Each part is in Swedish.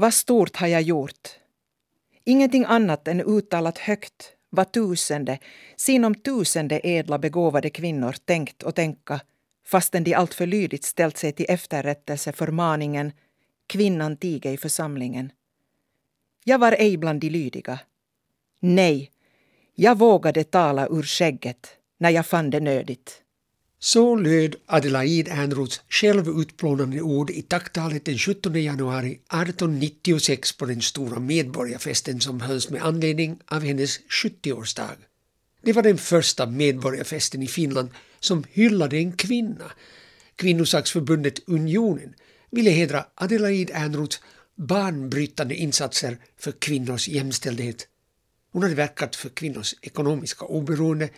Vad stort har jag gjort? Ingenting annat än uttalat högt vad tusende, sinom tusende ädla begåvade kvinnor tänkt och tänka fastän de alltför lydigt ställt sig till efterrättelse för maningen kvinnan tiga i församlingen. Jag var ej bland de lydiga. Nej, jag vågade tala ur skägget när jag fann det nödigt. Så löd Adelaide Ernroths självutplånande ord i tacktalet den 17 januari 1896 på den stora medborgarfesten som hölls med anledning av hennes 70-årsdag. Det var den första medborgarfesten i Finland som hyllade en kvinna. Kvinnosaksförbundet Unionen ville hedra Adelaide Ernroths banbrytande insatser för kvinnors jämställdhet. Hon hade verkat för kvinnors ekonomiska oberoende,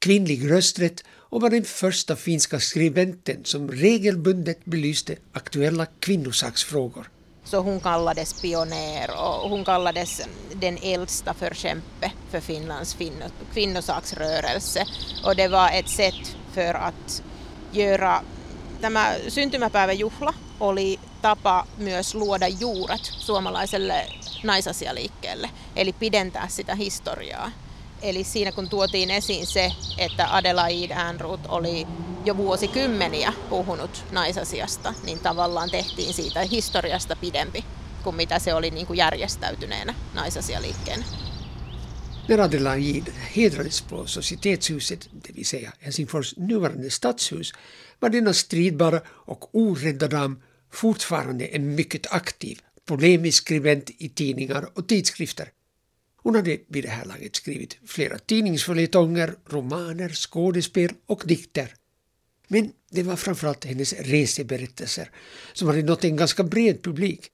kvinnlig rösträtt och var den första finska skribenten som regelbundet belyste aktuella kvinnosaksfrågor. Så hon kallades pionjär och hon kallades den äldsta förkämpe för Finlands kvinnosaksrörelse. Och det var ett sätt för att göra tämä syntymäpäiväjuhla oli tapa myös luoda juuret suomalaiselle naisasialiikkeelle, eli pidentää sitä historiaa. Eli siinä kun tuotiin esiin se, että Adelaide Ehrnrooth oli jo vuosikymmeniä puhunut naisasiasta, niin tavallaan tehtiin siitä historiasta pidempi kuin mitä se oli niin kuin järjestäytyneenä naisasialiikkeenä. Adelaide hedrades på Societetshuset, det vill säga Helsingfors nuvarande stadshus, var denna stridbara och orädda dam fortfarande en mycket aktiv, polemisk skribent i tidningar och tidskrifter. Hon hade vid det här laget skrivit flera tidningsföljetonger, romaner, skådespel och dikter. Men det var framförallt hennes reseberättelser som hade nått en ganska bred publik.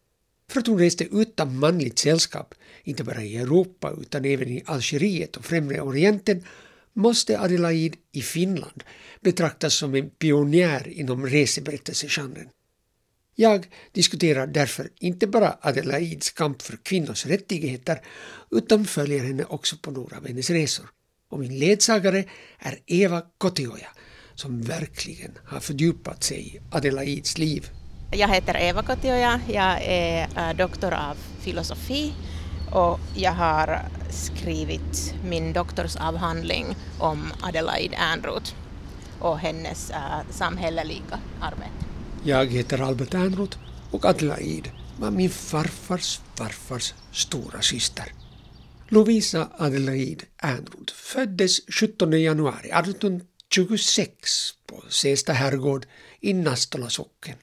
För att hon reste utan manligt sällskap, inte bara i Europa utan även i Algeriet och Främre Orienten, måste Adelaide i Finland betraktas som en pionjär inom reseberättelsegenren. Jag diskuterar därför inte bara Adelaids kamp för kvinnors rättigheter utan följer henne också på några av hennes resor. Och min ledsagare är Eva Kotioja som verkligen har fördjupat sig i Adelaids liv. Jag heter Eva Kotioja, jag är eh, doktor av filosofi och jag har skrivit min doktorsavhandling om Adelaide Ernroth och hennes eh, samhälleliga arbete. Jag heter Albert Ernroth och Adelaide var min farfars farfars stora syster. Lovisa Adelaide Ernroth föddes 17 januari 1826 på Sästa herrgård i Nastola socken.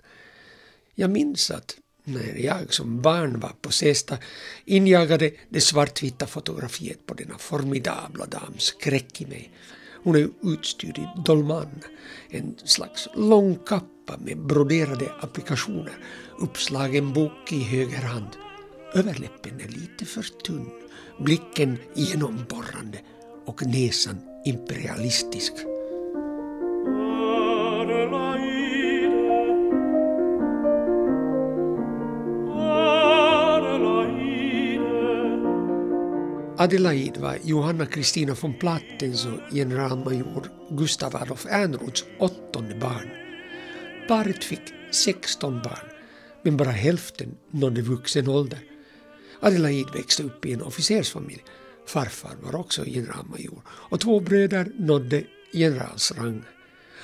Jag minns att när jag som barn var på Sästa injagade det svartvita fotografiet på denna formidabla dam skräck i mig. Hon är utstyrd i dolman, en slags lång kappa med broderade applikationer, uppslagen bok i höger hand. Överläppen är lite för tunn, blicken genomborrande och näsan imperialistisk. Adelaide var Johanna Kristina von Plattens och generalmajor Gustav Adolf Ehrnroths åttonde barn. Paret fick 16 barn, men bara hälften nådde vuxen ålder. Adelaide växte upp i en officersfamilj. Farfar var också generalmajor och två bröder nådde generalsrang.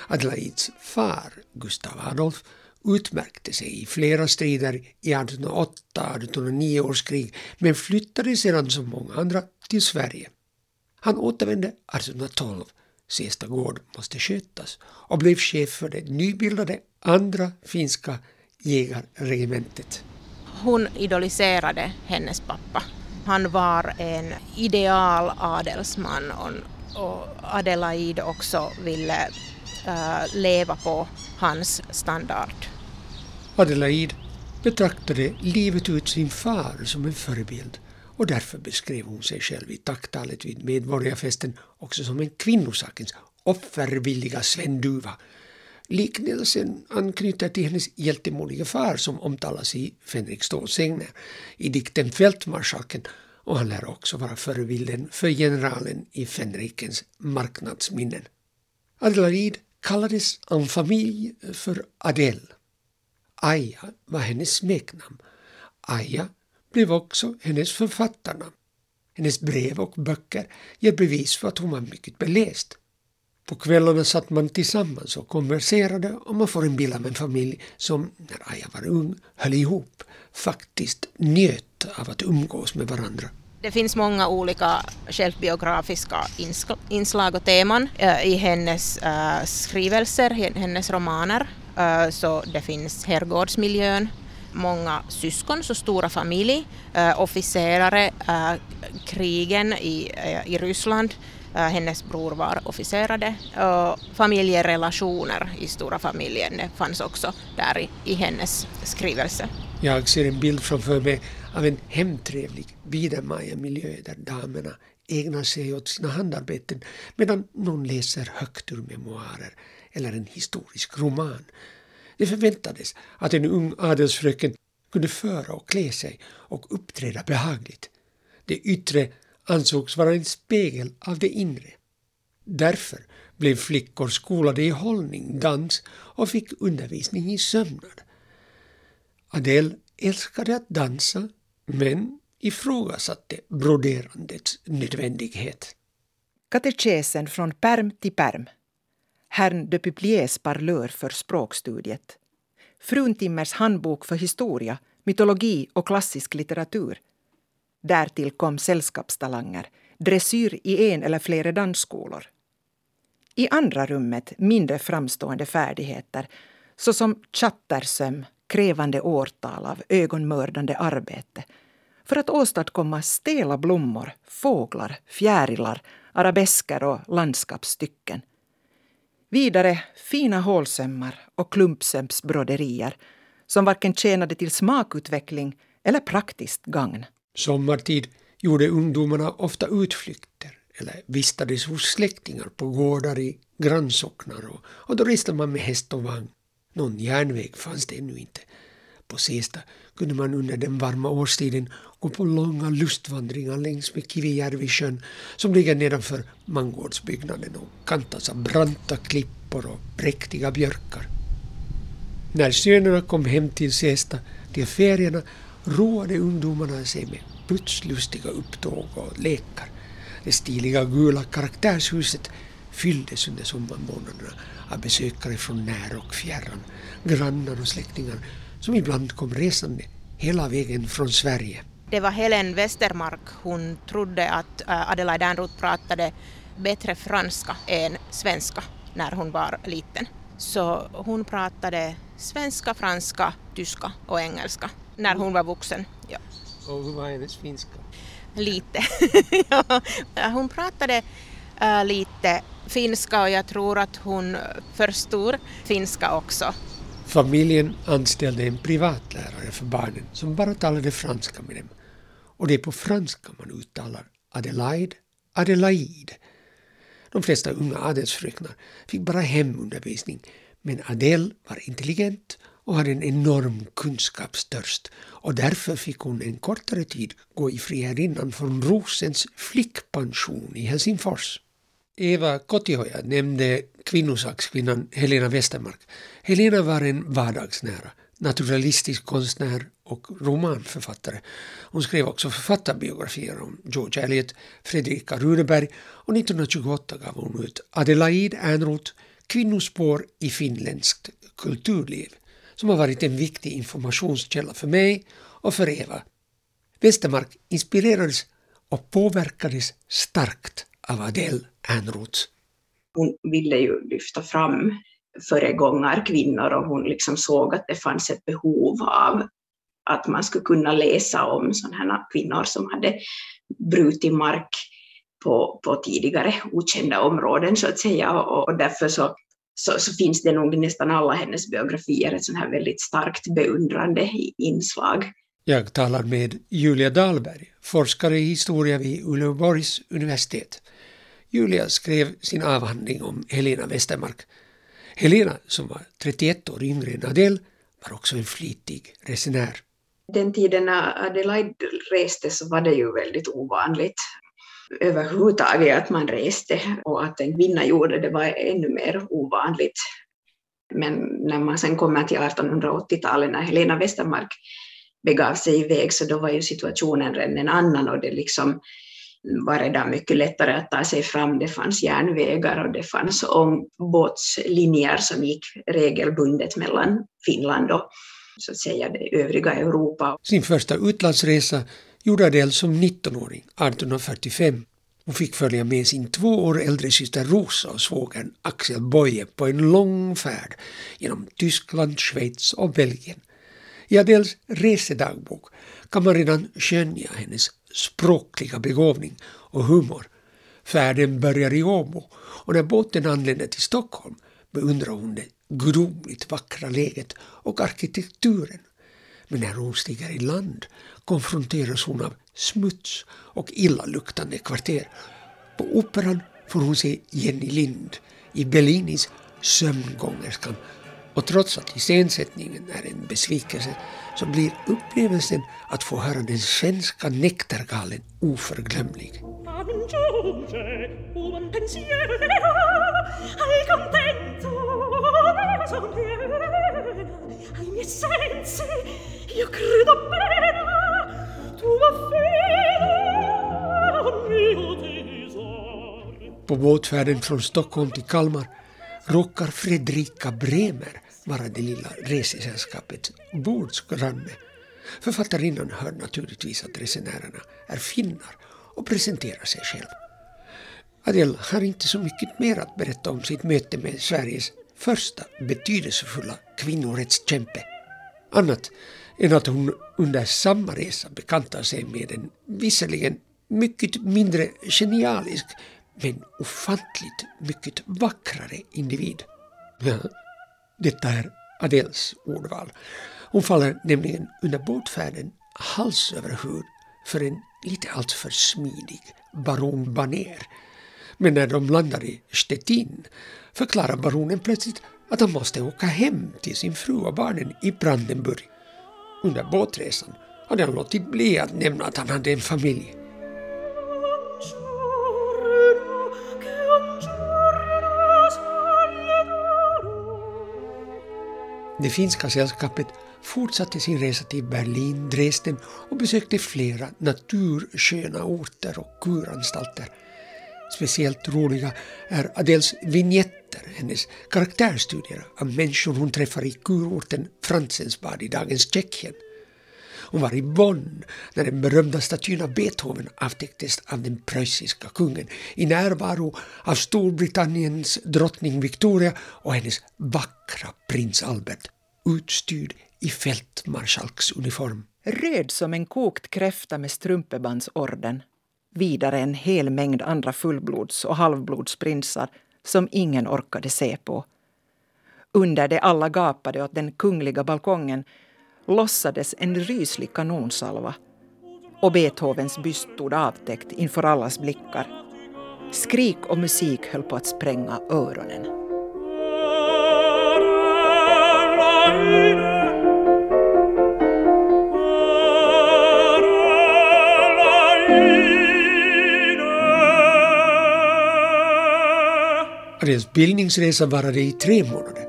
Adelaides far, Gustav Adolf, utmärkte sig i flera strider i 1808-1809 års krig men flyttade sedan som många andra till Sverige. Han återvände 1812, Sista gård måste skötas, och blev chef för det nybildade andra finska jägarregementet. Hon idoliserade hennes pappa. Han var en ideal adelsman och Adelaide också ville äh, leva på hans standard. Adelaide betraktade livet ut sin far som en förebild och därför beskrev hon sig själv i tacktalet vid medborgarfesten också som en kvinnosakens offervilliga svenduva. Liknelsen anknyter till hennes hjältemodiga far som omtalas i Fänrik Stålsägner i dikten Fältmarskalken och han lär också vara förebilden för generalen i Fänrikens marknadsminnen. Adelaide kallades en familj för Adele. Aja var hennes smeknamn. Aja blev också hennes författarnamn. Hennes brev och böcker ger bevis för att hon var mycket beläst. På kvällarna satt man tillsammans och konverserade och man får en bild av en familj som, när Aja var ung, höll ihop, faktiskt njöt av att umgås med varandra. Det finns många olika självbiografiska inslag och teman eh, i hennes eh, skrivelser, hennes romaner. Eh, så det finns herrgårdsmiljön, många syskon, så stora familj, eh, officerare, eh, krigen i, i Ryssland, hennes bror var officerare. Familjerelationer i stora familjen det fanns också där i, i hennes skrivelse. Jag ser en bild framför mig av en hemtrevlig Biedermeier-miljö där damerna ägnar sig åt sina handarbeten medan någon läser högt ur memoarer eller en historisk roman. Det förväntades att en ung adelsfröken kunde föra och klä sig och uppträda behagligt. Det yttre ansågs vara en spegel av det inre. Därför blev flickor skolade i hållning, dans och fick undervisning i sömnad. Adele älskade att dansa men ifrågasatte broderandets nödvändighet. Katekesen från perm till perm. Herrn de Pupliers parlör för språkstudiet. Fruntimmers handbok för historia, mytologi och klassisk litteratur. Därtill kom sällskapstalanger, dressyr i en eller flera dansskolor. I andra rummet mindre framstående färdigheter såsom chattersöm, krävande årtal av ögonmördande arbete för att åstadkomma stela blommor, fåglar, fjärilar, arabesker och landskapsstycken. Vidare fina hålsömmar och klumpsömsbroderier som varken tjänade till smakutveckling eller praktiskt gagn. Sommartid gjorde ungdomarna ofta utflykter eller vistades hos släktingar på gårdar i grannsocknar och, och då reste man med häst och vagn. Någon järnväg fanns det ännu inte. På Sesta kunde man under den varma årstiden gå på långa lustvandringar längs med Kivijärvisjön som ligger nedanför mangårdsbyggnaden och kantas av branta klippor och präktiga björkar. När sönerna kom hem till Sesta, till ferierna, roade ungdomarna sig med putslustiga upptåg och lekar. Det stiliga gula karaktärshuset fylldes under sommarmånaderna av besökare från när och fjärran, grannar och släktingar som ibland kom resande hela vägen från Sverige. Det var Helen Westermark. Hon trodde att äh, Adelaide Ernroth pratade bättre franska än svenska när hon var liten. Så hon pratade svenska, franska, tyska och engelska när hon var vuxen. Ja. Och hur var hennes finska? Lite. ja, hon pratade äh, lite finska och jag tror att hon förstod finska också. Familjen anställde en privatlärare för barnen som bara talade franska med dem. Och det är på franska man uttalar Adelaide, Adelaide. De flesta unga adelsfröknar fick bara hemundervisning men Adele var intelligent och hade en enorm kunskapstörst och därför fick hon en kortare tid gå i friherrinnan från Rosens flickpension i Helsingfors. Eva Kotihoja nämnde kvinnosakskvinnan Helena Westermark. Helena var en vardagsnära, naturalistisk konstnär och romanförfattare. Hon skrev också författarbiografier om George Eliot, Fredrika Runeberg och 1928 gav hon ut Adelaide Ernroth Kvinnospår i finländskt kulturliv som har varit en viktig informationskälla för mig och för Eva. Westermark inspirerades och påverkades starkt av Adele Ernroth. Hon ville ju lyfta fram föregångarkvinnor och hon liksom såg att det fanns ett behov av att man skulle kunna läsa om sådana kvinnor som hade brutit mark på, på tidigare okända områden så att säga och, och därför så, så, så, finns det nog i nästan alla hennes biografier ett sånt här väldigt starkt beundrande inslag. Jag talar med Julia Dahlberg, forskare i historia vid Uleåborgs universitet. Julia skrev sin avhandling om Helena Westermark. Helena, som var 31 år yngre än Adele, var också en flitig resenär. Den tiden när Adelaide reste så var det ju väldigt ovanligt överhuvudtaget att man reste och att en kvinna gjorde det var ännu mer ovanligt. Men när man sen kommer till 1880-talet när Helena Westermark begav sig iväg så då var ju situationen redan en annan och det liksom var redan mycket lättare att ta sig fram. Det fanns järnvägar och det fanns båtslinjer som gick regelbundet mellan Finland och så att säga det övriga Europa. Sin första utlandsresa gjorde Adele som 19-åring 1845. Hon fick följa med sin två år äldre syster Rosa och svågern Axel Boye på en lång färd genom Tyskland, Schweiz och Belgien. I Adels resedagbok kan man redan skönja hennes språkliga begåvning och humor. Färden börjar i Åbo och när båten anländer till Stockholm beundrar hon det gudomligt vackra läget och arkitekturen. Men när hon stiger i land konfronteras hon av smuts och illaluktande kvarter. På operan får hon se Jenny Lind i Bellinis Sömngångerskan och trots att iscensättningen är en besvikelse så blir upplevelsen att få höra den svenska nektargalen oförglömlig. På båtfärden från Stockholm till Kalmar råkar Fredrika Bremer vara det lilla resesällskapets bordsgranne. Författarinnan hör naturligtvis att resenärerna är finnar och presenterar sig själv. Adele har inte så mycket mer att berätta om sitt möte med Sveriges första betydelsefulla kvinnorättskämpe. Annat än att hon under samma resa bekantar sig med en visserligen mycket mindre genialisk men ofantligt mycket vackrare individ. Ja, detta är Adels ordval. Hon faller nämligen under båtfärden hals över huvud för en lite alltför smidig baron Baner. Men när de landar i Stettin förklarar baronen plötsligt att han måste åka hem till sin fru och barnen i Brandenburg. Under båtresan hade han låtit bli att nämna att han hade en familj. Det finska sällskapet fortsatte sin resa till Berlin, Dresden och besökte flera natursköna orter och kuranstalter. Speciellt roliga är Adels vignetter, hennes karaktärstudier av människor hon träffar i kurorten Franzensbad i dagens Tjeckien. Hon var i Bonn när den berömda statyn av Beethoven avtäcktes av den preussiska kungen i närvaro av Storbritanniens drottning Victoria och hennes vackra prins Albert utstyrd i fältmarskalksuniform. Röd som en kokt kräfta med strumpebandsorden. Vidare en hel mängd andra fullblods och halvblodsprinsar som ingen orkade se på. Under det alla gapade åt den kungliga balkongen lossades en ryslig kanonsalva och Beethovens byst stod avtäckt inför allas blickar. Skrik och musik höll på att spränga öronen. Adels bildningsresa varade i tre månader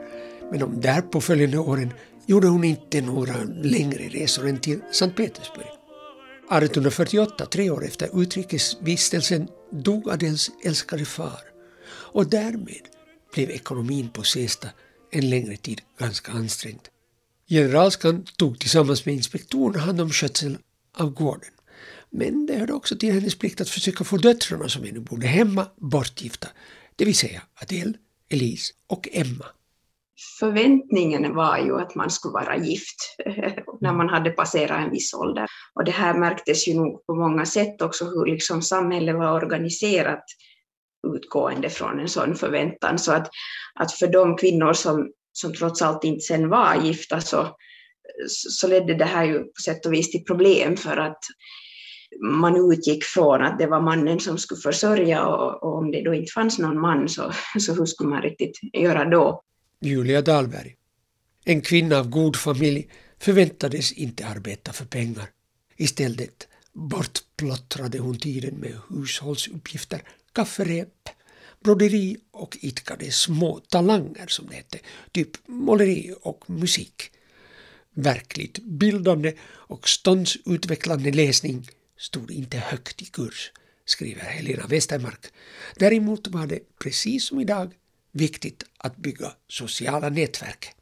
men de därpå följande åren gjorde hon inte några längre resor än till Sankt Petersburg. 1848, tre år efter utrikesvistelsen, dog Adels älskade far och därmed blev ekonomin på Sesta en längre tid ganska ansträngd. Generalskan tog tillsammans med inspektorn hand om skötseln av gården. Men det hörde också till hennes plikt att försöka få döttrarna som ännu bodde hemma bortgifta, det vill säga Adele, Elise och Emma förväntningen var ju att man skulle vara gift när man hade passerat en viss ålder. Och det här märktes ju nog på många sätt också hur liksom samhället var organiserat utgående från en sån förväntan. Så att, att för de kvinnor som, som trots allt inte sen var gifta så, så ledde det här ju på sätt och vis till problem för att man utgick från att det var mannen som skulle försörja och, och om det då inte fanns någon man så, så hur skulle man riktigt göra då? Julia Dahlberg. En kvinna av god familj förväntades inte arbeta för pengar. Istället bortplottrade hon tiden med hushållsuppgifter, kafferep, broderi och idkade små talanger som det hette, typ måleri och musik. Verkligt bildande och ståndsutvecklande läsning stod inte högt i kurs, skriver Helena Westermark. Däremot var det, precis som idag, viktigt att bygga sociala nätverk.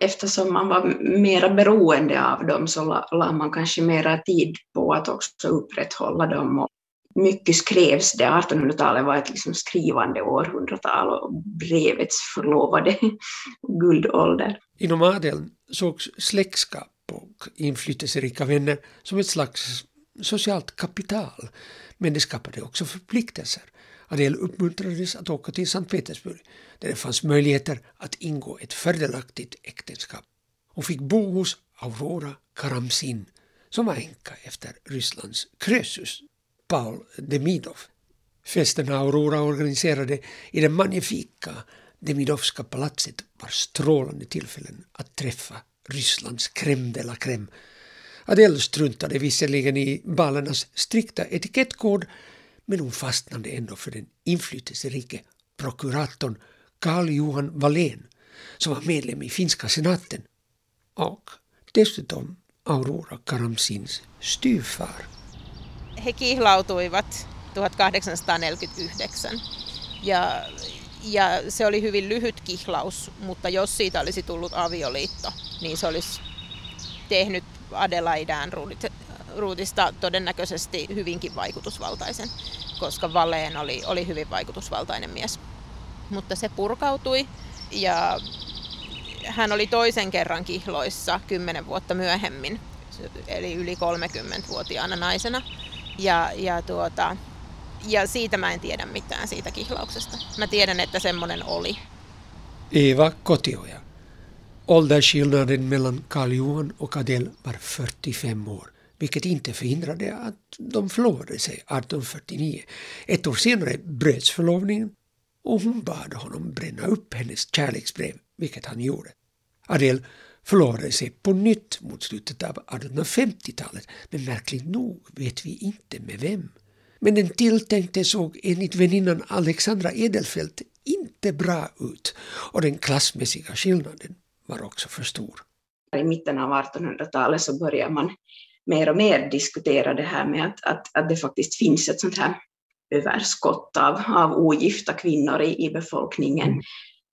Eftersom man var mera beroende av dem så la man kanske mera tid på att också upprätthålla dem. Och mycket skrevs det. 1800-talet var ett liksom skrivande århundratal och brevets förlovade guldålder. Inom adeln sågs släktskap och inflytelserika vänner som ett slags socialt kapital. Men det skapade också förpliktelser. Adele uppmuntrades att åka till Sankt Petersburg där det fanns möjligheter att ingå ett fördelaktigt äktenskap. Hon fick bo hos Aurora Karamsin som var änka efter Rysslands Krösus, Paul Demidov. Festerna Aurora organiserade i det magnifika Demidovska palatset var strålande tillfällen att träffa Rysslands crème de la crème. Adele struntade visserligen i balernas strikta etikettkod men hon fastnade ändå för den inflytelserike prokuratorn Carl Johan Wallén som var medlem i finska senaten och dessutom Aurora Karamzins styvfar. He kihlautuivat 1849 ja, ja se oli hyvin lyhyt kihlaus, mutta jos siitä olisi tullut avioliitto, niin se olisi tehnyt Adelaidaan Ruutista todennäköisesti hyvinkin vaikutusvaltaisen, koska Valeen oli, oli hyvin vaikutusvaltainen mies. Mutta se purkautui ja hän oli toisen kerran kihloissa kymmenen vuotta myöhemmin, eli yli 30-vuotiaana naisena. Ja, ja, tuota, ja siitä mä en tiedä mitään siitä kihlauksesta. Mä tiedän, että semmoinen oli. Eva Kotioja. Åldersskillnaden mellan Karl Johan och Adele var 45 år vilket inte förhindrade att de förlovade sig 1849. Ett år senare bröts förlovningen och hon bad honom bränna upp hennes kärleksbrev, vilket han gjorde. Adele förlovade sig på nytt mot slutet av 1850-talet, men märkligt nog vet vi inte med vem. Men den tilltänkte såg enligt väninnan Alexandra Edelfelt inte bra ut och den klassmässiga skillnaden var också för stor. I mitten av 1800-talet så börjar man mer och mer diskutera det här med att, att, att det faktiskt finns ett sånt här överskott av, av ogifta kvinnor i, i befolkningen mm.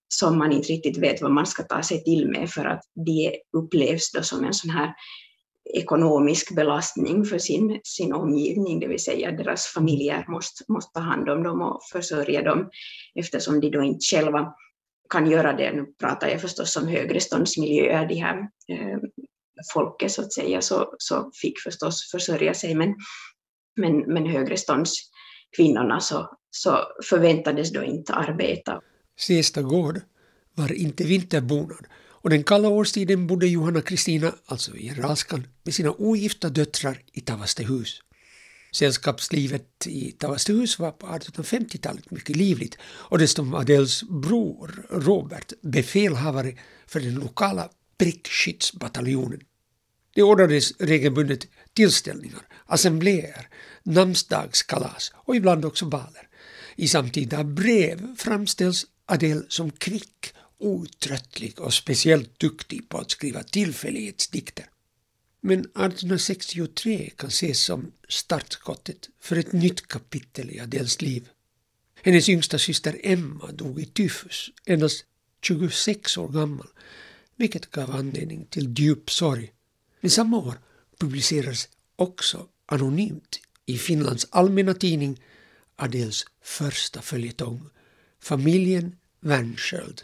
som man inte riktigt vet vad man ska ta sig till med för att de upplevs då som en sån här ekonomisk belastning för sin, sin omgivning, det vill säga deras familjer måste, måste ta hand om dem och försörja dem eftersom de då inte själva kan göra det. Nu pratar jag förstås om högreståndsmiljöer, de här eh, folket så att säga så, så fick förstås försörja sig men, men, men högreståndskvinnorna så, så förväntades då inte arbeta. Sista gård var inte vinterbonad och den kalla årstiden bodde Johanna Kristina, alltså i Raskan, med sina ogifta döttrar i Tavastehus. Sällskapslivet i Tavastehus var på 1850-talet mycket livligt och dessutom Adels bror Robert befälhavare för den lokala prickskyttsbataljonen. Det ordnades regelbundet tillställningar, assembléer, namnsdagskalas och ibland också baler. I samtida brev framställs Adele som kvick, outtröttlig och speciellt duktig på att skriva tillfällighetsdikter. Men 1863 kan ses som startskottet för ett nytt kapitel i Adels liv. Hennes yngsta syster Emma dog i tyfus, endast 26 år gammal, vilket gav anledning till djup sorg. Men samma år publicerades också anonymt i Finlands allmänna tidning Adels första följetong, Familjen Wernsköld.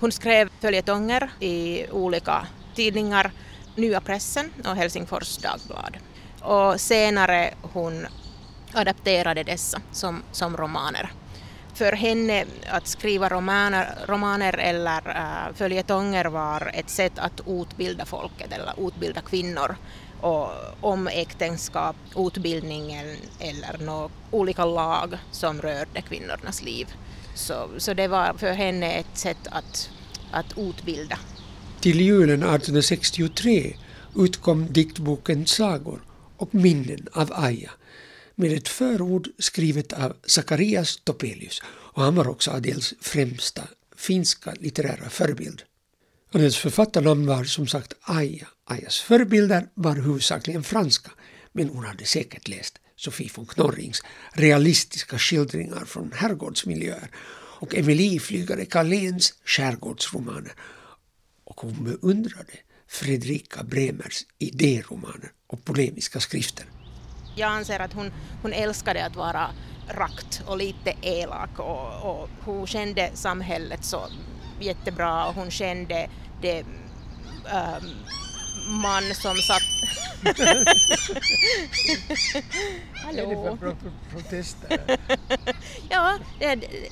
Hon skrev följetonger i olika tidningar, Nya Pressen och Helsingfors Dagblad. Och senare hon adapterade dessa som, som romaner för henne att skriva romaner, romaner eller äh, följetonger var ett sätt att utbilda folket eller utbilda kvinnor och om äktenskap, utbildningen eller några olika lag som rörde kvinnornas liv. Så, så det var för henne ett sätt att, att utbilda. Till julen 1863 utkom diktboken Sagor och minnen av Aja med ett förord skrivet av Zacharias Topelius och han var också Adels främsta finska litterära förebild. Adels författarnamn var som sagt Aja. Ajas förebilder var huvudsakligen franska, men hon hade säkert läst Sofie von Knorrings realistiska skildringar från herrgårdsmiljöer och Emilie Flygare Carléns skärgårdsromaner. Och hon beundrade Fredrika Bremers idéromaner och polemiska skrifter. Jag anser att hon, hon älskade att vara rakt och lite elak och, och hon kände samhället så jättebra och hon kände det um, man som satt... Hallå? Är det protester? ja,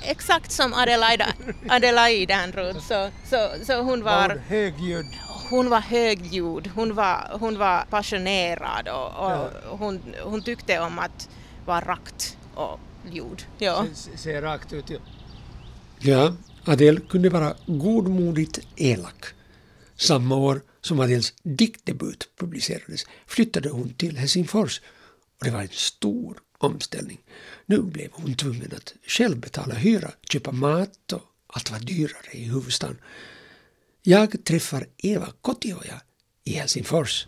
exakt som Adelaide, Adelaide Andrew. Så, så, så hon var... högljudd. Hon var högljudd, hon var, hon var passionerad och, och ja. hon, hon tyckte om att vara rakt och ljud. Ja. Se, se rakt ut, ja. Ja, Adele kunde vara godmodigt elak. Samma år som Adels diktdebut publicerades flyttade hon till Helsingfors och det var en stor omställning. Nu blev hon tvungen att själv betala hyra, köpa mat och allt var dyrare i huvudstaden. Jag träffar Eva Kotioja i Helsingfors.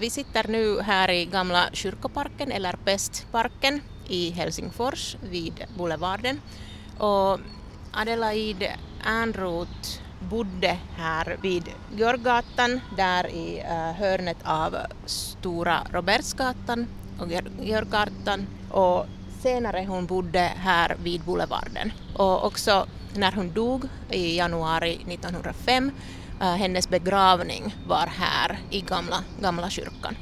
Vi sitter nu här i gamla kyrkoparken, eller Pestparken, i Helsingfors vid Boulevarden. Och Adelaide Ernroth bodde här vid Görgatan, där i eh, hörnet av Stora Robertsgatan och Görgatan och senare hon bodde här vid Boulevarden. Och också när hon dog i januari 1905, uh, eh, hennes begravning var här i gamla, gamla kyrkan.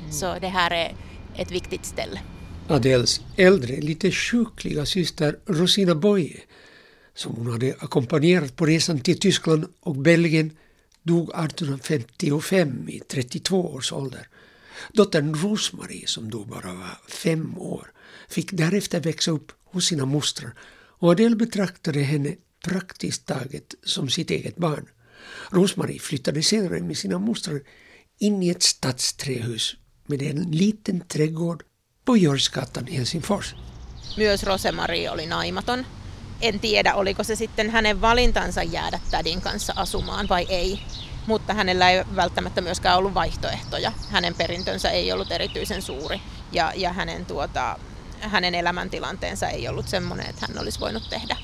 Mm. Så det här är ett viktigt ställe. Adels äldre, lite sjukliga syster Rosina Boye som hon hade ackompanjerat på resan till Tyskland och Belgien, dog 1855 i 32 års ålder. Dottern Rosmarie, som då bara var fem år, fick därefter växa upp hos sina mostrar och Adele betraktade henne praktiskt taget som sitt eget barn. Rosmarie flyttade senare med sina mostrar in i ett stadsträhus med en liten trädgård på Görsgatan i Helsingfors. Myös Rosemarie oli naimaton en tiedä, oliko se sitten hänen valintansa jäädä tädin kanssa asumaan vai ei. Mutta hänellä ei välttämättä myöskään ollut vaihtoehtoja. Hänen perintönsä ei ollut erityisen suuri ja, ja hänen, tuota, hänen elämäntilanteensa ei ollut semmoinen, että hän olisi voinut tehdä,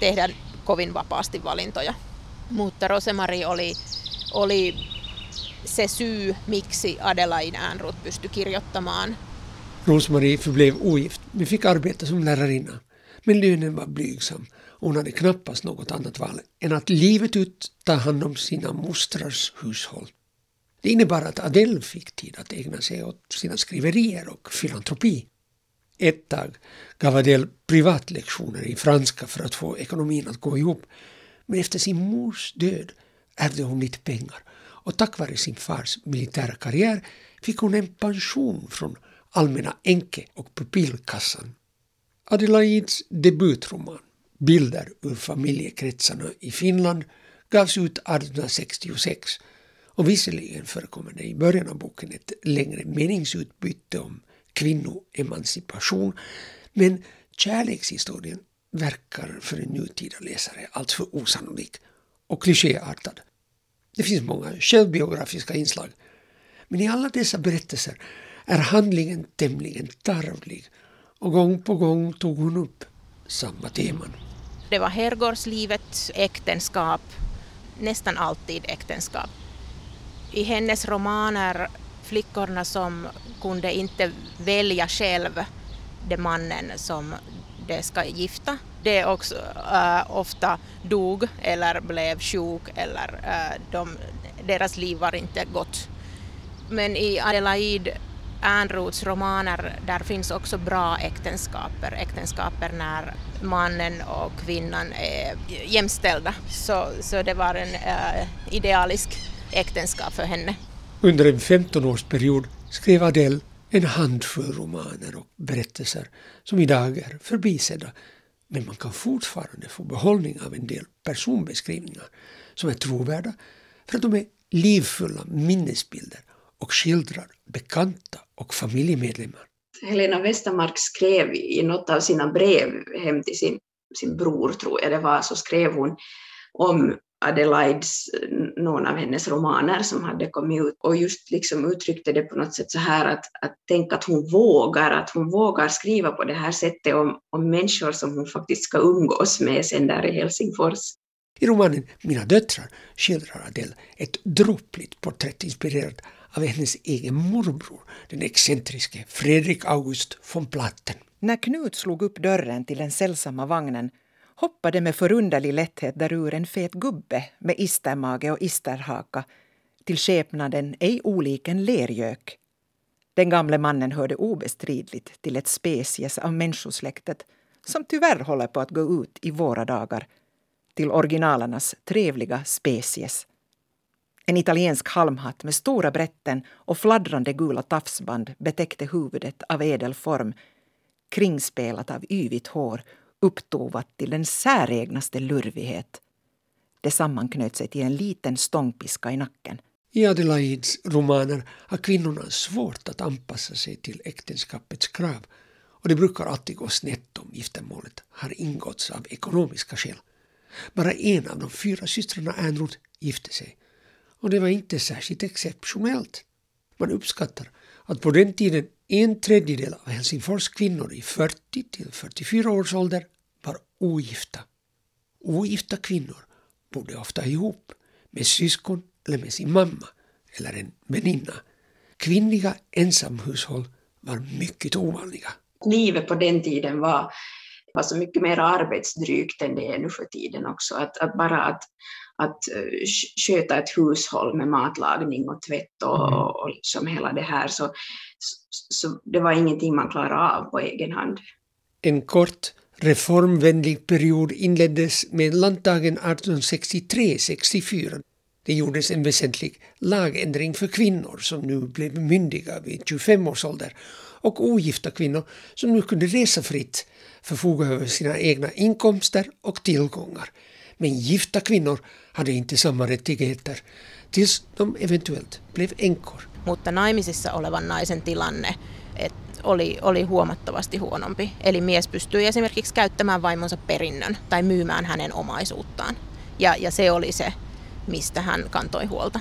tehdä kovin vapaasti valintoja. Mutta Rosemari oli, oli se syy, miksi Adelaide Ehrnrooth pystyi kirjoittamaan. Rosemarie förblev ogift, men fick arbeta som lärarinna. Men lönen var blygsam hon hade knappast något annat val än att livet ut ta hand om sina mostrars hushåll. Det innebar att Adele fick tid att ägna sig åt sina skriverier och filantropi. Ett tag gav Adele privatlektioner i franska för att få ekonomin att gå ihop. Men efter sin mors död ärvde hon lite pengar och tack vare sin fars militära karriär fick hon en pension från Allmänna enke och pupillkassan Adelaids debutroman Bilder ur familjekretsarna i Finland gavs ut 1866 och visserligen förekommer det i början av boken ett längre meningsutbyte om kvinnoemancipation men kärlekshistorien verkar för en nutida läsare alltför osannolik och klichéartad. Det finns många självbiografiska inslag men i alla dessa berättelser är handlingen tämligen tarvlig och gång på gång tog hon upp samma teman. Det var herrgårdslivet, äktenskap, nästan alltid äktenskap. I hennes romaner, flickorna som kunde inte välja själv den mannen som de ska gifta, det också äh, ofta dog eller blev sjuk eller äh, de, deras liv var inte gott. Men i Adelaide Ernroths romaner, där finns också bra äktenskaper, äktenskaper när mannen och kvinnan är jämställda. Så, så det var en äh, idealisk äktenskap för henne. Under en 15-årsperiod skrev Adele en handfull romaner och berättelser som idag är förbisedda. Men man kan fortfarande få behållning av en del personbeskrivningar som är trovärda för att de är livfulla minnesbilder och skildrar bekanta och familjemedlemmar. Helena Westermark skrev i något av sina brev hem till sin, sin bror, tror jag det var, så skrev hon om Adelaides, någon av hennes romaner som hade kommit ut och just liksom uttryckte det på något sätt så här att, att tänka att hon vågar, att hon vågar skriva på det här sättet om, om människor som hon faktiskt ska umgås med sen där i Helsingfors. I romanen Mina döttrar skildrar Adele ett dråpligt porträtt inspirerat av hennes egen morbror, den excentriske Fredrik August von Platten. När Knut slog upp dörren till den sällsamma vagnen hoppade med förunderlig lätthet därur en fet gubbe med istermage och isterhaka till skepnaden ej olik en lergök. Den gamle mannen hörde obestridligt till ett species av människosläktet som tyvärr håller på att gå ut i våra dagar till originalernas trevliga species. En italiensk halmhatt med stora brätten och fladdrande gula tafsband betäckte huvudet av ädel form kringspelat av yvigt hår upptovat till den säregnaste lurvighet. Det sammanknöt sig till en liten stångpiska i nacken. I Adelaids romaner har kvinnorna svårt att anpassa sig till äktenskapets krav och det brukar alltid gå snett om giftermålet har ingåtts av ekonomiska skäl. Bara en av de fyra systrarna Ernroth gifte sig och det var inte särskilt exceptionellt. Man uppskattar att på den tiden en tredjedel av Helsingfors kvinnor i 40 till 44 års ålder ogifta. Ogifta kvinnor bodde ofta ihop med syskon eller med sin mamma eller en väninna. Kvinnliga ensamhushåll var mycket ovanliga. Livet på den tiden var, var så mycket mer arbetsdrygt än det är nu för tiden också. Att, att bara att, att eh, sköta ett hushåll med matlagning och tvätt och, mm. och liksom hela det här, så, så det var ingenting man klarade av på egen hand. En kort reformvänlig period inleddes med landdagen 1863-64. Det gjordes en väsentlig lagändring för kvinnor som nu blev myndiga vid 25 års ålder och ogifta kvinnor som nu kunde resa fritt, förfoga över sina egna inkomster och tillgångar. Men gifta kvinnor hade inte samma rättigheter tills de eventuellt blev änkor. Mutta naimisissa olevan naisen tilanne oli, oli huomattavasti huonompi. Eli mies pystyi esimerkiksi käyttämään vaimonsa perinnön tai myymään hänen omaisuuttaan. Ja, ja se oli se, mistä hän kantoi huolta.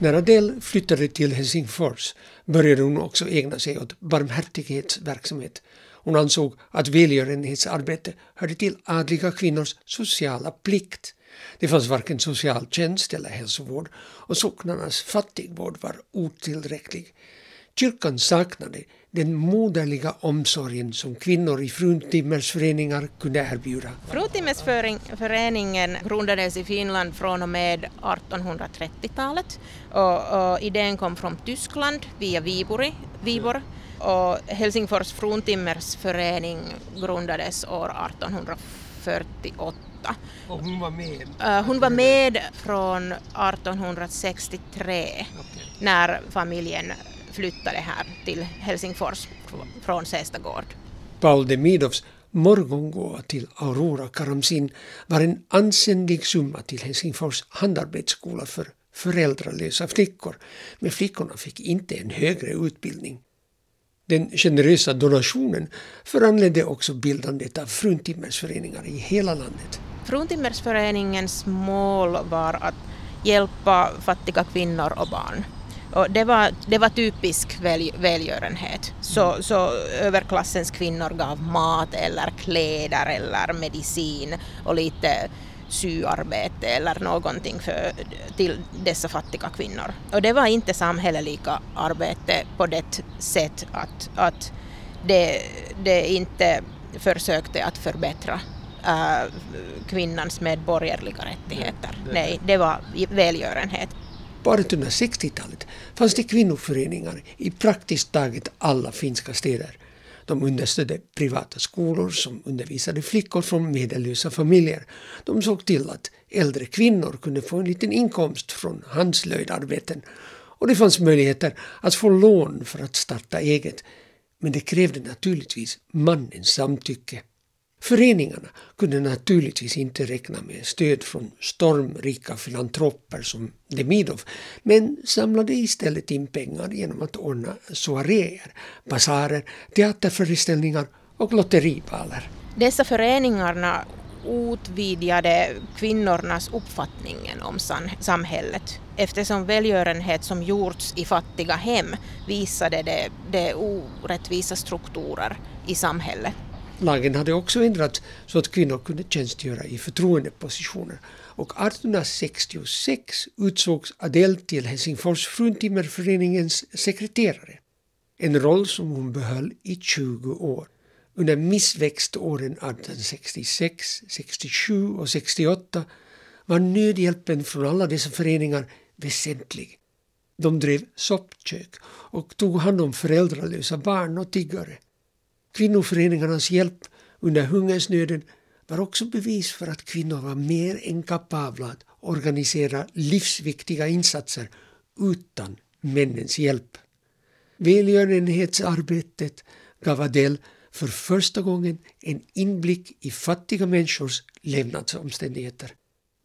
När Adele flyttade till Helsingfors började hon också ägna sig åt barmhärtighetsverksamhet. Hon ansåg att välgörenhetsarbete hörde till adliga kvinnors sociala plikt. Det fanns varken socialtjänst eller hälsovård och socknarnas fattigvård var otillräcklig. Kyrkan saknade den moderliga omsorgen som kvinnor i fruntimmersföreningar kunde erbjuda. Fruntimmersföreningen grundades i Finland från och med 1830-talet och, och idén kom från Tyskland via Vibori, Vibor och Helsingfors fruntimmersförening grundades år 1848. Och hon var med? Uh, hon var med från 1863 okay. när familjen flyttade här till Helsingfors från Sästagård. Paul Demidovs morgongåva till Aurora Karamzin var en ansenlig summa till Helsingfors handarbetsskola för föräldralösa flickor, men flickorna fick inte en högre utbildning. Den generösa donationen föranledde också bildandet av fruntimmersföreningar i hela landet. Fruntimmersföreningens mål var att hjälpa fattiga kvinnor och barn och det, var, det var typisk väl, välgörenhet. Så, mm. så överklassens kvinnor gav mat eller kläder eller medicin och lite syarbete eller någonting för, till dessa fattiga kvinnor. Och det var inte samhälleliga arbete på det sätt att, att det, det inte försökte att förbättra äh, kvinnans medborgerliga rättigheter. Nej, det var välgörenhet. På 1860-talet fanns det kvinnoföreningar i praktiskt taget alla finska städer. De understödde privata skolor som undervisade flickor från medellösa familjer. De såg till att äldre kvinnor kunde få en liten inkomst från handslöjdarbeten. Och det fanns möjligheter att få lån för att starta eget. Men det krävde naturligtvis mannens samtycke. Föreningarna kunde naturligtvis inte räkna med stöd från stormrika filantroper som Demidov, men samlade istället in pengar genom att ordna soaréer, basarer, teaterföreställningar och lotteribaler. Dessa föreningarna utvidgade kvinnornas uppfattningen om samhället eftersom välgörenhet som gjorts i fattiga hem visade det, det orättvisa strukturer i samhället. Lagen hade också ändrats så att kvinnor kunde tjänstgöra i förtroendepositioner och 1866 utsågs Adele till Helsingfors fruntimmerföreningens sekreterare. En roll som hon behöll i 20 år. Under missväxtåren 1866, 67 och 68 var nödhjälpen från alla dessa föreningar väsentlig. De drev soppkök och tog hand om föräldralösa barn och tiggare. Kvinnoföreningarnas hjälp under hungersnöden var också bevis för att kvinnor var mer än kapabla att organisera livsviktiga insatser utan männens hjälp. Välgörenhetsarbetet gav Adele för första gången en inblick i fattiga människors levnadsomständigheter.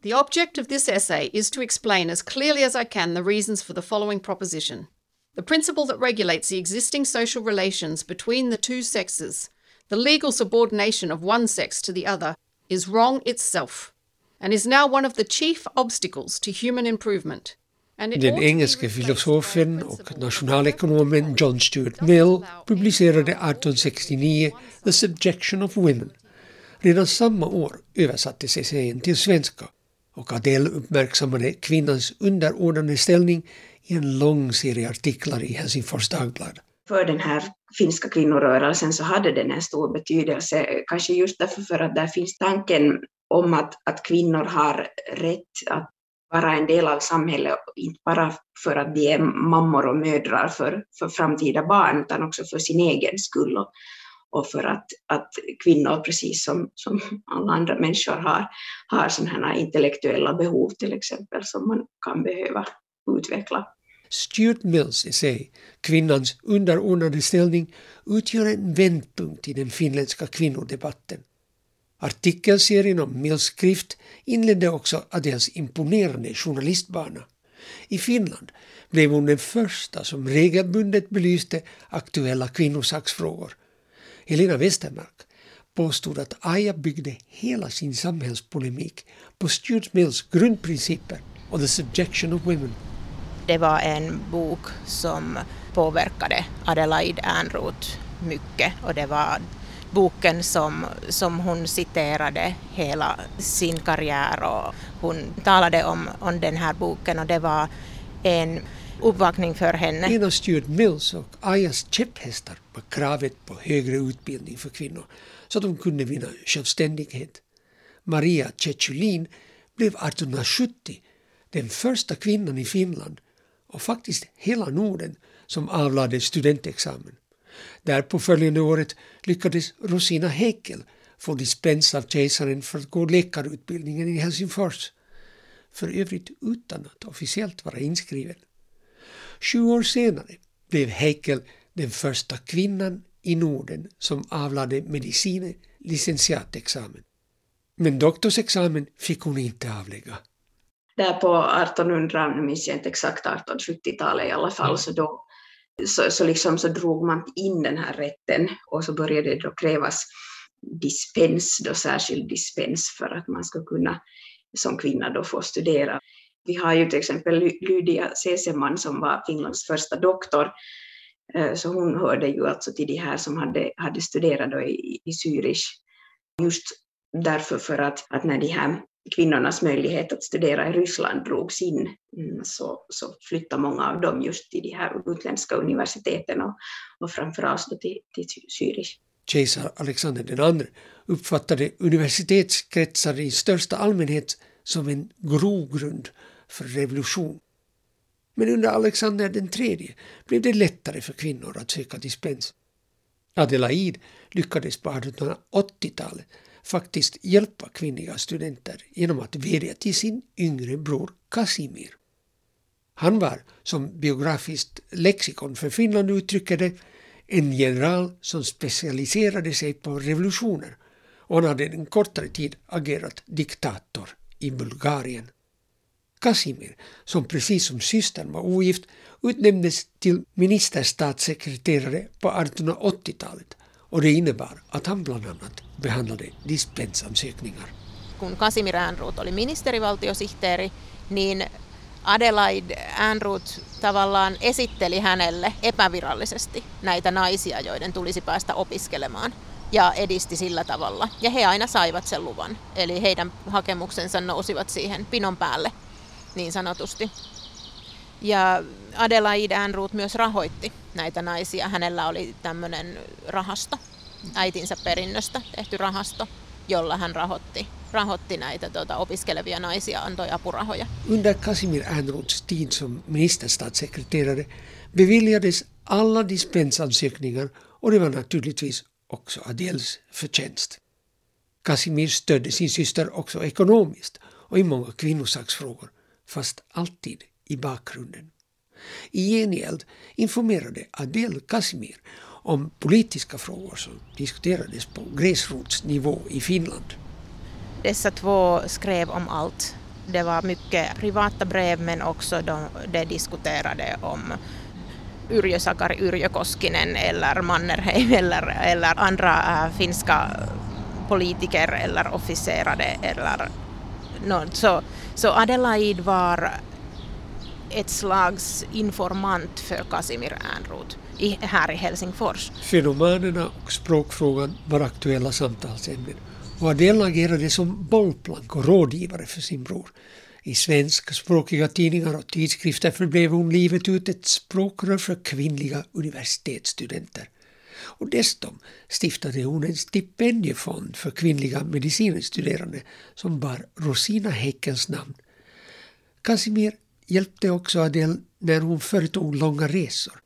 The object of this essay is to explain as clearly as I can the reasons for the following proposition. The principle that regulates the existing social relations between the two sexes, the legal subordination of one sex to the other, is wrong itself and is now one of the chief obstacles to human improvement. Den engelske filosofen och nationalekonomen John Stuart Mill publicerade 1869 The Subjection of Women. Redan samma år översattes essän till svenska och Adele uppmärksammade kvinnans underordnade ställning i en lång serie artiklar i Helsingfors Dagblad. För den här finska kvinnorörelsen så hade den en stor betydelse, kanske just därför för att där finns tanken om att, att kvinnor har rätt att vara en del av samhället, inte bara för att de är mammor och mödrar för, för framtida barn, utan också för sin egen skull och, och för att, att kvinnor, precis som, som alla andra människor har, har sådana intellektuella behov till exempel som man kan behöva utveckla. Stuart Mills essä Kvinnans underordnade ställning utgör en vändpunkt i den finländska kvinnodebatten. Artikelserien om Mills skrift inledde också Adels imponerande journalistbana. I Finland blev hon den första som regelbundet belyste aktuella kvinnosaksfrågor. Helena Westermark påstod att Aja byggde hela sin samhällspolemik på Stuart Mills grundprinciper och the subjection of women. Det var en bok som påverkade Adelaide Ernroth mycket och det var boken som, som hon citerade hela sin karriär och hon talade om, om den här boken och det var en uppvakning för henne. En av Stuart Mills och Ayas käpphästar var kravet på högre utbildning för kvinnor så att de kunde vinna självständighet. Maria Cecilin blev 1870 den första kvinnan i Finland och faktiskt hela Norden som avlade studentexamen. Därpå följande året lyckades Rosina Heikel få dispens av kejsaren för att gå läkarutbildningen i Helsingfors. För övrigt utan att officiellt vara inskriven. Sju år senare blev Heikel den första kvinnan i Norden som avlade medicine licentiatexamen. Men doktorsexamen fick hon inte avlägga. Där på 1800, nu minns jag inte exakt, 1870-talet i alla fall, mm. så då så, så, liksom så drog man in den här rätten och så började det då krävas dispens, då särskild dispens för att man ska kunna som kvinna då få studera. Vi har ju till exempel Lydia Seseman som var Finlands första doktor, eh, så hon hörde ju alltså till de här som hade, hade studerat då i, i Zürich. Just därför för att, att när de här kvinnornas möjlighet att studera i Ryssland drogs in mm, så, så flyttade många av dem just till de här utländska universiteten och, och framförallt till, till Zürich. Kejsar Alexander II uppfattade universitetskretsar i största allmänhet som en grogrund för revolution. Men under Alexander III blev det lättare för kvinnor att söka dispens. Adelaide lyckades på 1880-talet faktiskt hjälpa kvinnliga studenter genom att vädja till sin yngre bror Kasimir. Han var, som biografiskt lexikon för Finland uttrycker det, en general som specialiserade sig på revolutioner och han hade en kortare tid agerat diktator i Bulgarien. Kasimir, som precis som systern var ogift, utnämndes till ministerstatssekreterare på 1880-talet och det innebar att han bland annat behandlade dispensansökningar. kun Casimir Ehrnrooth oli ministerivaltiosihteeri, niin Adelaide Ehrnrooth tavallaan esitteli hänelle epävirallisesti näitä naisia, joiden tulisi päästä opiskelemaan ja edisti sillä tavalla. Ja he aina saivat sen luvan, eli heidän hakemuksensa nousivat siihen pinon päälle niin sanotusti. Ja Adelaide Ehrnrooth myös rahoitti näitä naisia. Hänellä oli tämmöinen rahasto, äitinsä perinnöstä tehty rahasto, jolla hän rahoitti, rahoitti näitä tuota, opiskelevia naisia, antoi apurahoja. Under Casimir Ehrnroths tid som ministerstatssekreterare beviljades alla dispensansökningar och det var naturligtvis också Adels förtjänst. Casimir stödde sin syster också ekonomiskt och i många kvinnosaksfrågor, fast alltid i bakgrunden. I gengäld informerade Adele Casimir om politiska frågor som diskuterades på gräsrotsnivå i Finland. Dessa två skrev om allt. Det var mycket privata brev men också de, de diskuterade om Yrjö Sakari Yrjö Koskinen eller Mannerheim eller, eller andra äh, finska politiker eller officerare eller något. så, så Adelaide var ett slags informant för Casimir Ernroth i, här i Helsingfors. Fenomenerna och språkfrågan var aktuella samtalsämnen och Adele agerade som bollplank och rådgivare för sin bror. I svenskspråkiga tidningar och tidskrifter förblev hon livet ut ett språkrör för kvinnliga universitetsstudenter. Och dessutom stiftade hon en stipendiefond för kvinnliga medicinstuderande som bar Rosina Häckens namn. Casimir hjälpte också Adele när hon företog långa resor.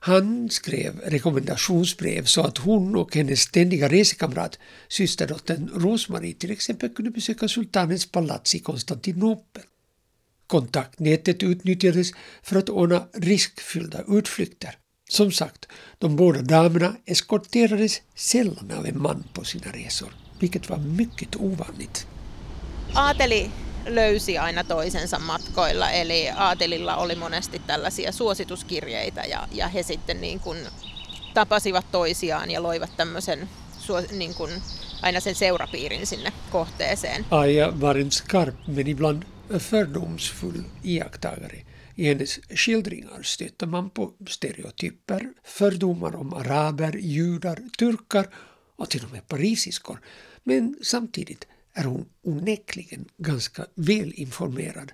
Han skrev rekommendationsbrev så att hon och hennes ständiga resekamrat, systerdottern Rosmarie till exempel, kunde besöka sultanens palats i Konstantinopel. Kontaktnätet utnyttjades för att ordna riskfyllda utflykter. Som sagt, de båda damerna eskorterades sällan av en man på sina resor, vilket var mycket ovanligt. Aateli löysi aina toisensa matkoilla, eli Aatelilla oli monesti tällaisia suosituskirjeitä ja, ja he sitten niin kuin tapasivat toisiaan ja loivat tämmöisen niin kuin aina sen seurapiirin sinne kohteeseen. Aja var en skarp men ibland fördomsfull iakttagare. I hennes skildringar stöter man på stereotyper, fördomar om araber, judar, turkar och till och med parisiskor. Men samtidigt är hon onekligen ganska välinformerad.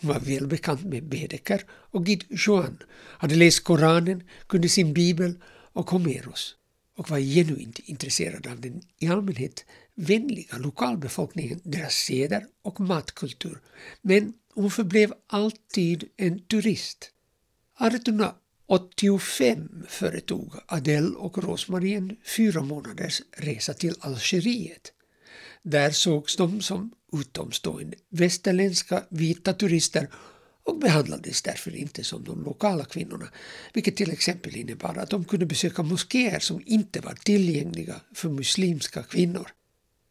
Hon var välbekant med Bedeker och Gid Johan, hade läst Koranen, kunde sin bibel och Homeros och var genuint intresserad av den i allmänhet vänliga lokalbefolkningen, deras seder och matkultur. Men hon förblev alltid en turist. 1885 företog Adele och Rosmarie en fyra månaders resa till Algeriet. Där sågs de som utomstående västerländska vita turister och behandlades därför inte som de lokala kvinnorna, vilket till exempel innebar att de kunde besöka moskéer som inte var tillgängliga för muslimska kvinnor.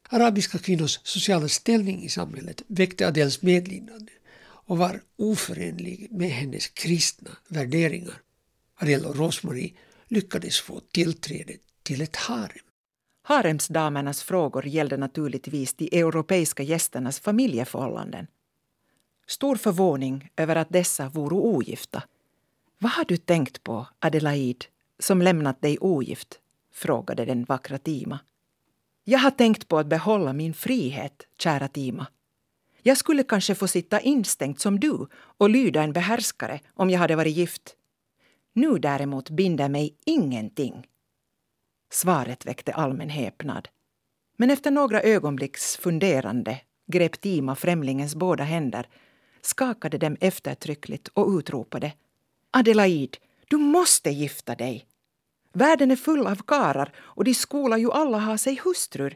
Arabiska kvinnors sociala ställning i samhället väckte Adels medlidande och var oförenlig med hennes kristna värderingar. Adele och Rosmarie lyckades få tillträde till ett harem. Haremsdamernas frågor gällde naturligtvis de europeiska gästernas familjeförhållanden. Stor förvåning över att dessa vore ogifta. Vad har du tänkt på, Adelaide, som lämnat dig ogift? frågade den vackra Tima. Jag har tänkt på att behålla min frihet, kära Tima. Jag skulle kanske få sitta instängt som du och lyda en behärskare om jag hade varit gift. Nu däremot binder mig ingenting. Svaret väckte allmän häpnad. Men efter några ögonblicks funderande grep Tima främlingens båda händer, skakade dem eftertryckligt och utropade Adelaide, du måste gifta dig! Världen är full av karar och de skola ju alla ha sig hustrur.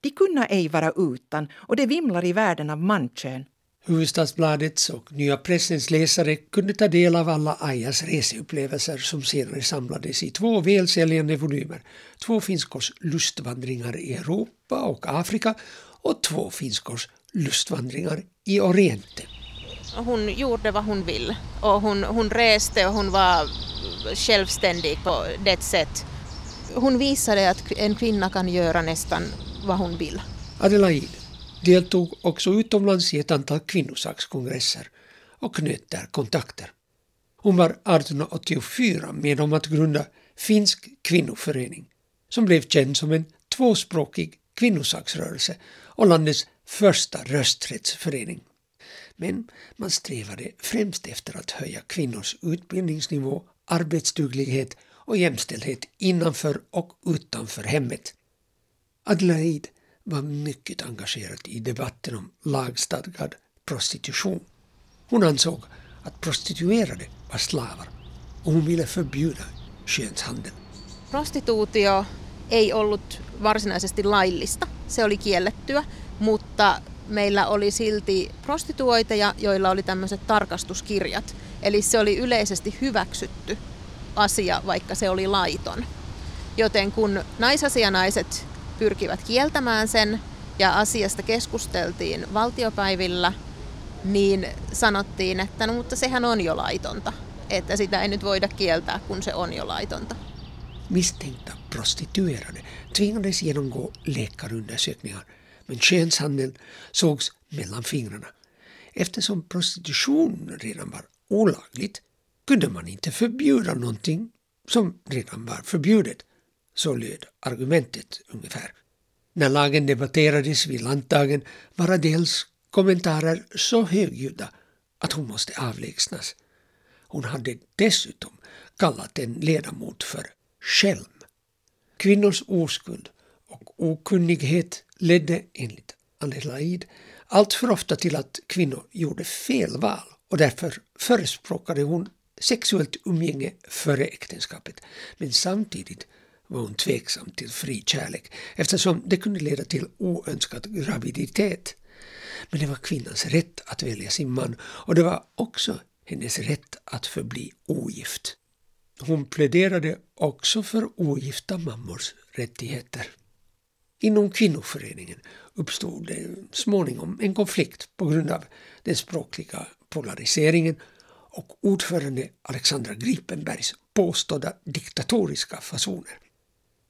De kunna ej vara utan och det vimlar i världen av mankön. Hufvudstadsbladets och Nya Pressens läsare kunde ta del av alla Ajas reseupplevelser som senare samlades i två välsäljande volymer. Två finskors lustvandringar i Europa och Afrika och två finskors lustvandringar i Orienten. Hon gjorde vad hon vill och hon, hon reste och hon var självständig på det sätt. Hon visade att en kvinna kan göra nästan vad hon vill. Adelaide deltog också utomlands i ett antal kvinnosakskongresser och knöt där kontakter. Hon var 1884 med om att grunda Finsk kvinnoförening som blev känd som en tvåspråkig kvinnosaksrörelse och landets första rösträttsförening. Men man strävade främst efter att höja kvinnors utbildningsnivå, arbetsduglighet och jämställdhet innanför och utanför hemmet. Adelaide var mycket engagerad i debatten om lagstadgad prostitution. Hon ansåg att prostituerade var slavar och hon ville förbjuda könshandel. Prostituutio ei ollut varsinaisesti laillista, se oli kiellettyä, mutta meillä oli silti prostituoiteja, joilla oli tämmöiset tarkastuskirjat. Eli se oli yleisesti hyväksytty asia, vaikka se oli laiton. Joten kun naisasianaiset pyrkivät kieltämään sen ja asiasta keskusteltiin valtiopäivillä, niin sanottiin, että no mutta sehän on jo laitonta. Että sitä ei nyt voida kieltää, kun se on jo laitonta. Misstänkta prostituerade tvingades genomgå läkarundersökningar men könshandel sågs mellan fingrarna. Eftersom prostitution redan var olagligt kunde man inte förbjuda någonting som redan var förbjudet. Så löd argumentet ungefär. När lagen debatterades vid landdagen var Adels kommentarer så högljudda att hon måste avlägsnas. Hon hade dessutom kallat en ledamot för skälm. Kvinnors oskuld och okunnighet ledde enligt Adelaide alltför ofta till att kvinnor gjorde fel val och därför förespråkade hon sexuellt umgänge före äktenskapet. Men samtidigt var hon tveksam till fri kärlek eftersom det kunde leda till oönskad graviditet. Men det var kvinnans rätt att välja sin man och det var också hennes rätt att förbli ogift. Hon pläderade också för ogifta mammors rättigheter. Inom kvinnoföreningen uppstod det småningom en konflikt på grund av den språkliga polariseringen och ordförande Alexandra Gripenbergs påstådda diktatoriska fasoner.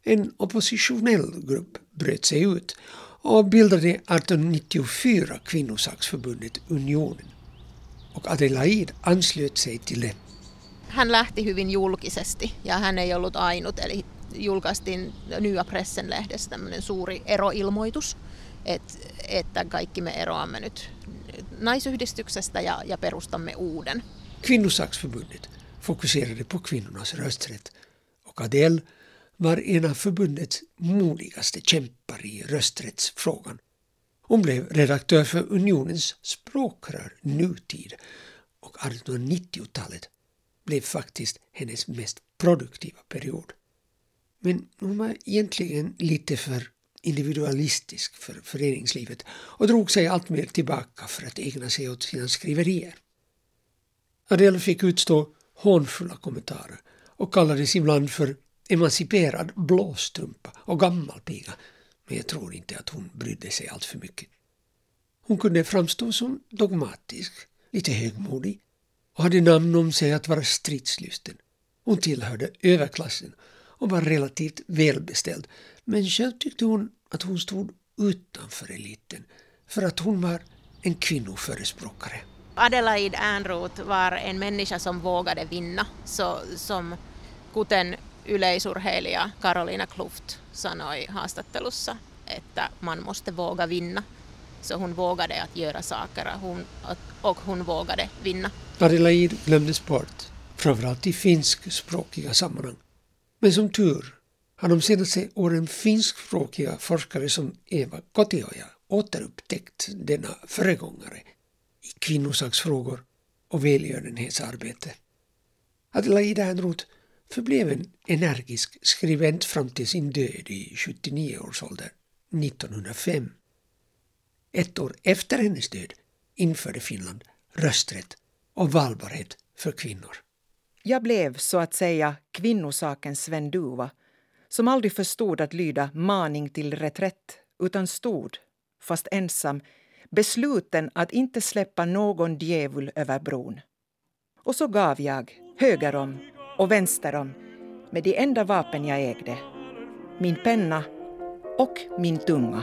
En oppositionell grupp bröt sig ut och bildade 1894 kvinnosaksförbundet Unionen. Och Adelaide anslöt sig till det. Hän lähti hyvin julkisesti ja hän ei ollut ainut, eli julkaistiin Nya Pressen-lehdessä tämmöinen suuri eroilmoitus, että, että kaikki me eroamme nyt naisyhdistyksestä ja, ja perustamme uuden. Kvinnosaksförbundet fokuserade på kvinnornas rösträtt och Adele var en av förbundets modigaste kämpar i rösträttsfrågan. Hon blev redaktör för Unionens språkrör Nutid och 1890-talet blev faktiskt hennes mest produktiva period. Men hon var egentligen lite för individualistisk för föreningslivet och drog sig alltmer tillbaka för att ägna sig åt sina skriverier. Adele fick utstå hånfulla kommentarer och kallades ibland för emanciperad blåstrumpa och gammal piga. men jag tror inte att hon brydde sig allt för mycket. Hon kunde framstå som dogmatisk, lite högmodig och hade namn om sig att vara stridslysten. Hon tillhörde överklassen och var relativt välbeställd, men själv tyckte hon att hon stod utanför eliten för att hon var en kvinnoförespråkare. Adelaide Ernroth var en människa som vågade vinna, så, som kuten yleisurheilija Karolina Kluft sanoi haastattelussa, että man måste våga vinna. Så hon vågade att göra saker hon, och hon vågade vinna. Adelaide glömdes bort, framförallt i finskspråkiga sammanhang. Men som tur har de senaste åren finskspråkiga forskare som Eva Kotioja återupptäckt denna föregångare i kvinnosaksfrågor och välgörenhetsarbete. Adelaide Ehrnroth förblev en energisk skribent fram till sin död i 79 års ålder 1905. Ett år efter hennes död införde Finland rösträtt och valbarhet för kvinnor. Jag blev så att säga kvinnosakens Sven Duva som aldrig förstod att lyda maning till reträtt utan stod, fast ensam, besluten att inte släppa någon djävul över bron. Och så gav jag, höger om och vänster om med de enda vapen jag ägde, min penna och min tunga.